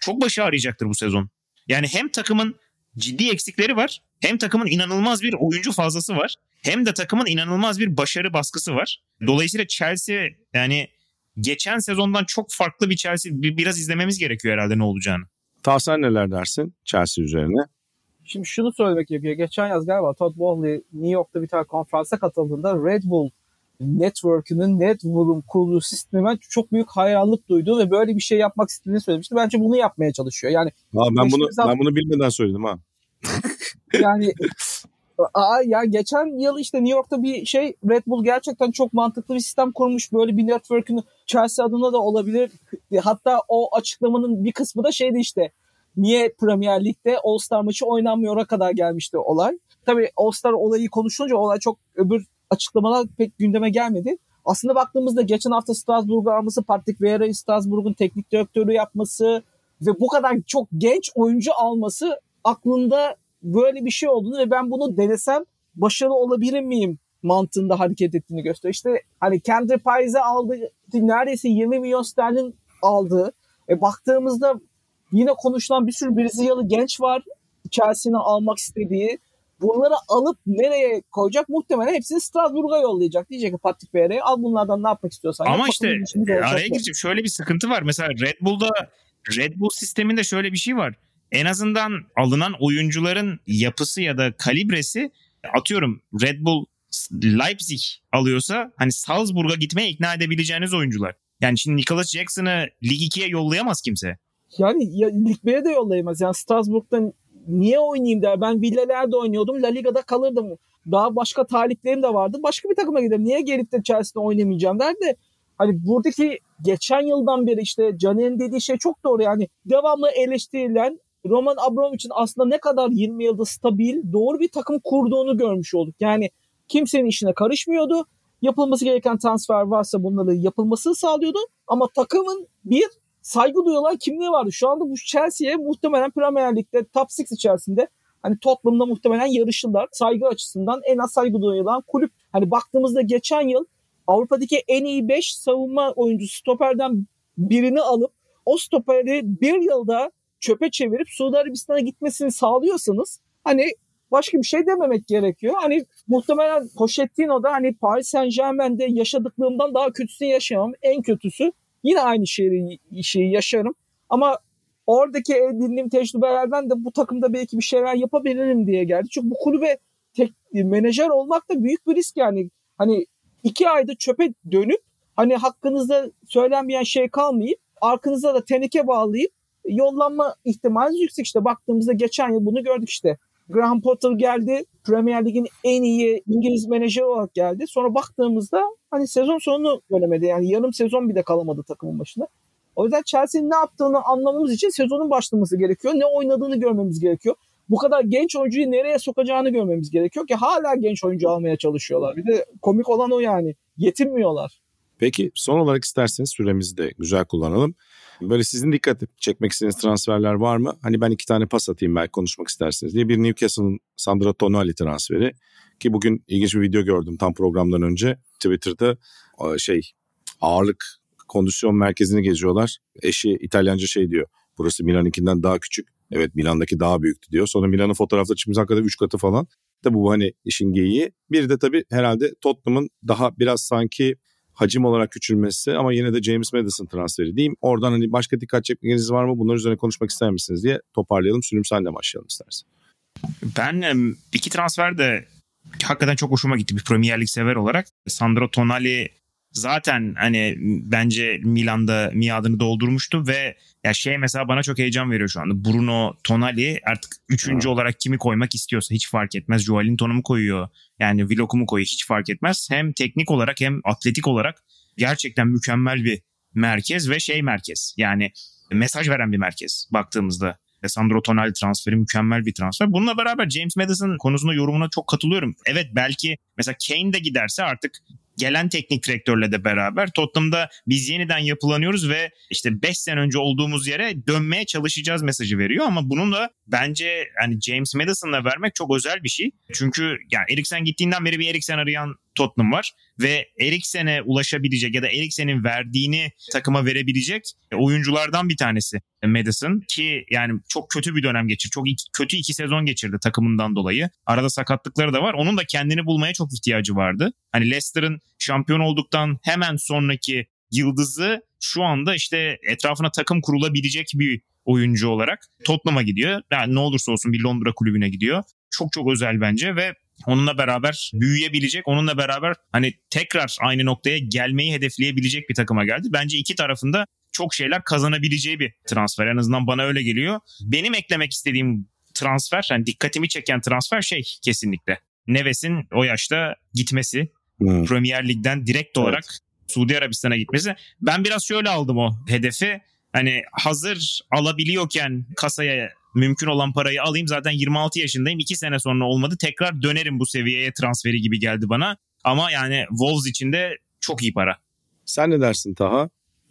çok başı arayacaktır bu sezon. Yani hem takımın ciddi eksikleri var. Hem takımın inanılmaz bir oyuncu fazlası var. Hem de takımın inanılmaz bir başarı baskısı var. Dolayısıyla Chelsea yani geçen sezondan çok farklı bir Chelsea biraz izlememiz gerekiyor herhalde ne olacağını. Tahsen neler dersin Chelsea üzerine? Şimdi şunu söylemek gerekiyor. Geçen yaz galiba Todd Bowley New York'ta bir tane konferansa katıldığında Red Bull Network'ünün Red Bull'un kurduğu sisteme çok büyük hayranlık duydu ve böyle bir şey yapmak istediğini söylemişti. Bence bunu yapmaya çalışıyor. Yani Aa, ben bunu ben bunu bilmeden söyledim ha. yani [LAUGHS] Aa, ya geçen yıl işte New York'ta bir şey Red Bull gerçekten çok mantıklı bir sistem kurmuş. Böyle bir network'ünü Chelsea adına da olabilir. Hatta o açıklamanın bir kısmı da şeydi işte niye Premier Lig'de All-Star maçı oynanmıyor'a kadar gelmişti olay. Tabii All-Star olayı konuşulunca olay çok öbür açıklamalar pek gündeme gelmedi. Aslında baktığımızda geçen hafta Strasbourg'u alması, Patrick Vieira'yı Strasbourg'un teknik direktörü yapması ve bu kadar çok genç oyuncu alması aklında böyle bir şey olduğunu ve ben bunu denesem başarılı olabilir miyim mantığında hareket ettiğini gösteriyor. İşte hani Kendra Pais'e aldı neredeyse 20 milyon sterlin aldı. E baktığımızda yine konuşulan bir sürü Brezilyalı genç var Chelsea'nin almak istediği. Bunları alıp nereye koyacak? Muhtemelen hepsini Strasbourg'a yollayacak. Diyecek ki Patrick Vieira'ya al bunlardan ne yapmak istiyorsan. Ama işte araya gireceğim. Şöyle bir sıkıntı var. Mesela Red Bull'da Red Bull sisteminde şöyle bir şey var en azından alınan oyuncuların yapısı ya da kalibresi atıyorum Red Bull Leipzig alıyorsa hani Salzburg'a gitmeye ikna edebileceğiniz oyuncular. Yani şimdi Nicholas Jackson'ı Lig 2'ye yollayamaz kimse. Yani ya, Lig 1'e de yollayamaz. Yani Strasbourg'da niye oynayayım der. Ben Villaler'de oynuyordum. La Liga'da kalırdım. Daha başka taliplerim de vardı. Başka bir takıma giderim. Niye gelip de Chelsea'de oynamayacağım der de hani buradaki geçen yıldan beri işte Caner'in dediği şey çok doğru. Yani devamlı eleştirilen Roman Abramovich'in aslında ne kadar 20 yılda stabil, doğru bir takım kurduğunu görmüş olduk. Yani kimsenin işine karışmıyordu. Yapılması gereken transfer varsa bunları yapılmasını sağlıyordu. Ama takımın bir saygı duyulan kimliği vardı. Şu anda bu Chelsea'ye muhtemelen Premier Lig'de top 6 içerisinde hani Tottenham'da muhtemelen yarışırlar. Saygı açısından en az saygı duyulan kulüp. Hani baktığımızda geçen yıl Avrupa'daki en iyi 5 savunma oyuncusu stoperden birini alıp o stoperi bir yılda çöpe çevirip Suudi Arabistan'a gitmesini sağlıyorsanız hani başka bir şey dememek gerekiyor. Hani muhtemelen Pochettino da hani Paris Saint Germain'de yaşadıklığımdan daha kötüsünü yaşamam. En kötüsü yine aynı şeyi, şeyi yaşarım. Ama oradaki edindiğim tecrübelerden de bu takımda belki bir şeyler yapabilirim diye geldi. Çünkü bu kulübe tek menajer olmak da büyük bir risk yani. Hani iki ayda çöpe dönüp hani hakkınızda söylenmeyen şey kalmayıp arkanıza da teneke bağlayıp yollanma ihtimali yüksek. işte baktığımızda geçen yıl bunu gördük işte. Graham Potter geldi. Premier Lig'in en iyi İngiliz menajeri olarak geldi. Sonra baktığımızda hani sezon sonunu göremedi. Yani yarım sezon bir de kalamadı takımın başında. O yüzden Chelsea'nin ne yaptığını anlamamız için sezonun başlaması gerekiyor. Ne oynadığını görmemiz gerekiyor. Bu kadar genç oyuncuyu nereye sokacağını görmemiz gerekiyor ki hala genç oyuncu almaya çalışıyorlar. Bir de komik olan o yani. Yetinmiyorlar. Peki son olarak isterseniz süremizi de güzel kullanalım. Böyle sizin dikkat çekmek istediğiniz transferler var mı? Hani ben iki tane pas atayım belki konuşmak isterseniz diye. Bir Newcastle'ın Sandra Tonali transferi. Ki bugün ilginç bir video gördüm tam programdan önce. Twitter'da şey ağırlık kondisyon merkezini geziyorlar. Eşi İtalyanca şey diyor. Burası Milan'ınkinden daha küçük. Evet Milan'daki daha büyüktü diyor. Sonra Milan'ın fotoğrafta çıkmış hakikaten 3 katı falan. Tabi bu hani işin geyiği. Bir de tabii herhalde Tottenham'ın daha biraz sanki hacim olarak küçülmesi ama yine de James Madison transferi diyeyim. Oradan hani başka dikkat çekmeniz var mı? Bunlar üzerine konuşmak ister misiniz diye toparlayalım. Sülüm senle başlayalım istersen. Ben iki transfer de hakikaten çok hoşuma gitti bir Premier Lig sever olarak. Sandro Tonali zaten hani bence Milan'da miadını doldurmuştu ve ya şey mesela bana çok heyecan veriyor şu anda. Bruno Tonali artık üçüncü olarak kimi koymak istiyorsa hiç fark etmez. Joelinton'u mu koyuyor? Yani Willock'u mu koyuyor? Hiç fark etmez. Hem teknik olarak hem atletik olarak gerçekten mükemmel bir merkez ve şey merkez. Yani mesaj veren bir merkez baktığımızda. Sandro Tonali transferi mükemmel bir transfer. Bununla beraber James Madison konusunda yorumuna çok katılıyorum. Evet belki mesela Kane de giderse artık gelen teknik direktörle de beraber Tottenham'da biz yeniden yapılanıyoruz ve işte 5 sene önce olduğumuz yere dönmeye çalışacağız mesajı veriyor ama bunun da bence hani James Madison'la vermek çok özel bir şey. Çünkü yani Eriksen gittiğinden beri bir Eriksen arayan Tottenham var ve Eriksen'e ulaşabilecek ya da Eriksen'in verdiğini takıma verebilecek oyunculardan bir tanesi Madison ki yani çok kötü bir dönem geçirdi. Çok iki, kötü iki sezon geçirdi takımından dolayı. Arada sakatlıkları da var. Onun da kendini bulmaya çok ihtiyacı vardı. Hani Leicester'ın şampiyon olduktan hemen sonraki yıldızı şu anda işte etrafına takım kurulabilecek bir oyuncu olarak Tottenham'a gidiyor. Yani ne olursa olsun bir Londra kulübüne gidiyor. Çok çok özel bence ve onunla beraber büyüyebilecek, onunla beraber hani tekrar aynı noktaya gelmeyi hedefleyebilecek bir takıma geldi. Bence iki tarafında çok şeyler kazanabileceği bir transfer. En azından bana öyle geliyor. Benim eklemek istediğim transfer, yani dikkatimi çeken transfer şey kesinlikle. Neves'in o yaşta gitmesi. Hmm. Premier Lig'den direkt olarak evet. Suudi Arabistan'a gitmesi. Ben biraz şöyle aldım o hedefi. Hani hazır alabiliyorken kasaya mümkün olan parayı alayım. Zaten 26 yaşındayım. 2 sene sonra olmadı. Tekrar dönerim bu seviyeye transferi gibi geldi bana. Ama yani Wolves için de çok iyi para. Sen ne dersin Taha?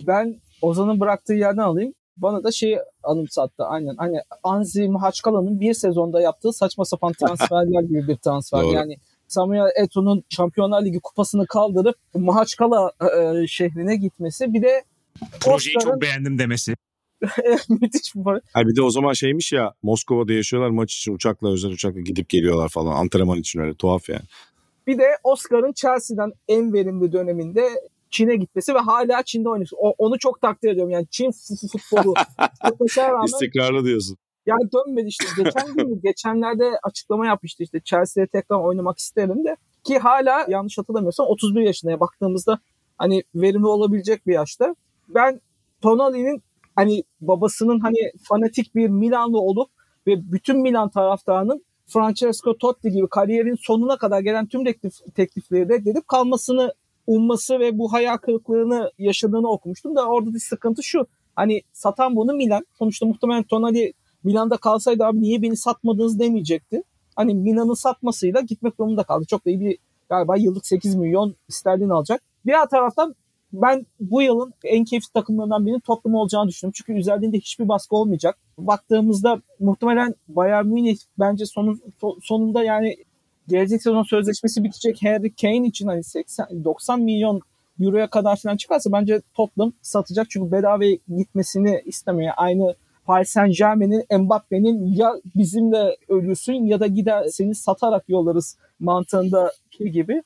Ben Ozan'ın bıraktığı yerden alayım. Bana da şey anımsattı aynen. Hani Anzi Mahaçkala'nın bir sezonda yaptığı saçma sapan [LAUGHS] transferler gibi bir transfer. Doğru. Yani Samuel Eto'nun Şampiyonlar Ligi kupasını kaldırıp Mahaçkala e, şehrine gitmesi. Bir de Projeyi Oscar'ın... çok beğendim demesi. [LAUGHS] Müthiş bir. Ha bir de o zaman şeymiş ya Moskova'da yaşıyorlar maç için uçakla özel uçakla gidip geliyorlar falan. Antrenman için öyle tuhaf yani. Bir de Oscar'ın Chelsea'den en verimli döneminde Çin'e gitmesi ve hala Çin'de oynuyor. O, onu çok takdir ediyorum. Yani Çin futbolu [LAUGHS] rağmen, İstikrarlı diyorsun. Yani dönmedi işte. Geçen gün [LAUGHS] geçenlerde açıklama yapmıştı işte Chelsea'de tekrar oynamak isterim de ki hala yanlış hatırlamıyorsam 31 yaşındaya baktığımızda hani verimli olabilecek bir yaşta. Ben Tonali'nin hani babasının hani fanatik bir Milanlı olup ve bütün Milan taraftarının Francesco Totti gibi kariyerin sonuna kadar gelen tüm teklif, teklifleri reddedip kalmasını umması ve bu hayal kırıklığını yaşadığını okumuştum da orada bir sıkıntı şu. Hani satan bunu Milan. Sonuçta muhtemelen Tonali Milan'da kalsaydı abi niye beni satmadınız demeyecekti. Hani Milan'ın satmasıyla gitmek durumunda kaldı. Çok da iyi bir galiba yıllık 8 milyon sterlin alacak. Diğer taraftan ben bu yılın en keyifli takımlarından birinin Tottenham olacağını düşünüyorum. Çünkü üzerinde hiçbir baskı olmayacak. Baktığımızda muhtemelen Bayern Münih bence sonun, sonunda yani gelecek sezon sözleşmesi bitecek Harry Kane için hani 80 90 milyon euroya kadar falan çıkarsa bence Tottenham satacak. Çünkü bedava gitmesini istemiyor. Aynı Paris Saint Germain'in Mbappe'nin ya bizimle ölüsün ya da gider seni satarak yollarız mantığında gibi.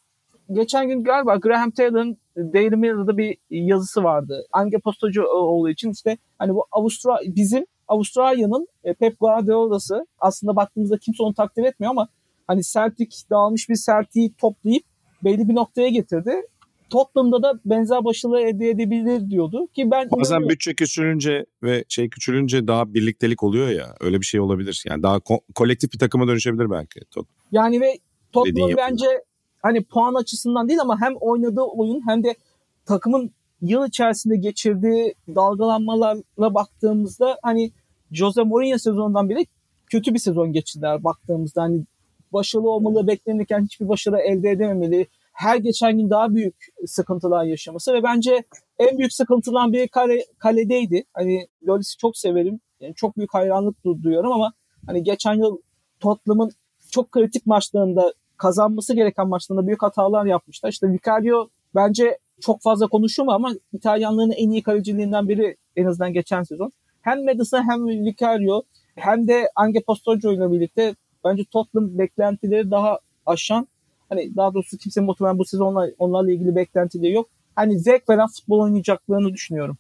Geçen gün galiba Graham Taylor'ın Daily Mirror'da bir yazısı vardı. Ange Postacı olduğu için işte hani bu Avustralya bizim Avustralya'nın e, Pep Guardiola'sı aslında baktığımızda kimse onu takdir etmiyor ama hani Celtic dağılmış bir Celtic'i toplayıp belli bir noktaya getirdi. Tottenham'da da benzer başarılar elde edebilir diyordu ki ben bazen bütçe küçülünce ve şey küçülünce daha birliktelik oluyor ya öyle bir şey olabilir. Yani daha ko- kolektif bir takıma dönüşebilir belki. Tot yani ve Tottenham bence hani puan açısından değil ama hem oynadığı oyun hem de takımın yıl içerisinde geçirdiği dalgalanmalarla baktığımızda hani Jose Mourinho sezonundan beri kötü bir sezon geçirdiler baktığımızda hani başarılı olmalı beklenirken hiçbir başarı elde edememeli. Her geçen gün daha büyük sıkıntılar yaşaması ve bence en büyük sıkıntılan bir kale, kaledeydi. Hani Loris'i çok severim. Yani çok büyük hayranlık duyuyorum ama hani geçen yıl Tottenham'ın çok kritik maçlarında kazanması gereken maçlarında büyük hatalar yapmışlar. İşte Vicario bence çok fazla konuşulma ama İtalyanlığın en iyi kaleciliğinden biri en azından geçen sezon. Hem Madison hem Vicario hem de Ange Postecoglou ile birlikte bence Tottenham beklentileri daha aşan hani daha doğrusu kimse muhtemelen bu sezonla onlarla ilgili beklentileri yok. Hani zevk veren futbol oynayacaklarını düşünüyorum.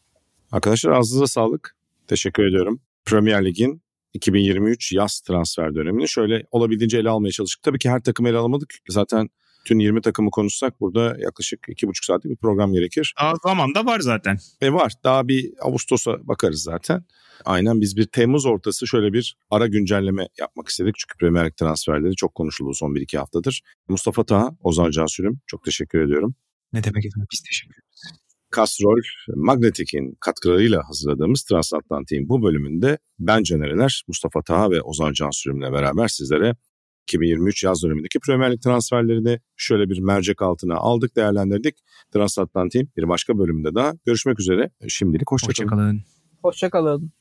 Arkadaşlar ağzınıza sağlık. Teşekkür ediyorum. Premier Lig'in 2023 yaz transfer dönemini şöyle olabildiğince ele almaya çalıştık. Tabii ki her takım ele alamadık. Zaten tüm 20 takımı konuşsak burada yaklaşık 2,5 saatlik bir program gerekir. Aa, zaman da var zaten. E var. Daha bir Ağustos'a bakarız zaten. Aynen biz bir Temmuz ortası şöyle bir ara güncelleme yapmak istedik. Çünkü Premier Lig transferleri çok konuşuldu son 1-2 haftadır. Mustafa Taha, Ozan Cansülüm çok teşekkür ediyorum. Ne demek efendim biz teşekkür Castrol Magnetik'in katkılarıyla hazırladığımız Transatlantik'in bu bölümünde ben Canereler, Mustafa Taha ve Ozan Can Sürüm'le beraber sizlere 2023 yaz dönemindeki Premier Lig transferlerini şöyle bir mercek altına aldık, değerlendirdik. Transatlantik'in bir başka bölümünde daha görüşmek üzere. Şimdilik hoşçakalın. Hoşçakalın. Hoşçakalın.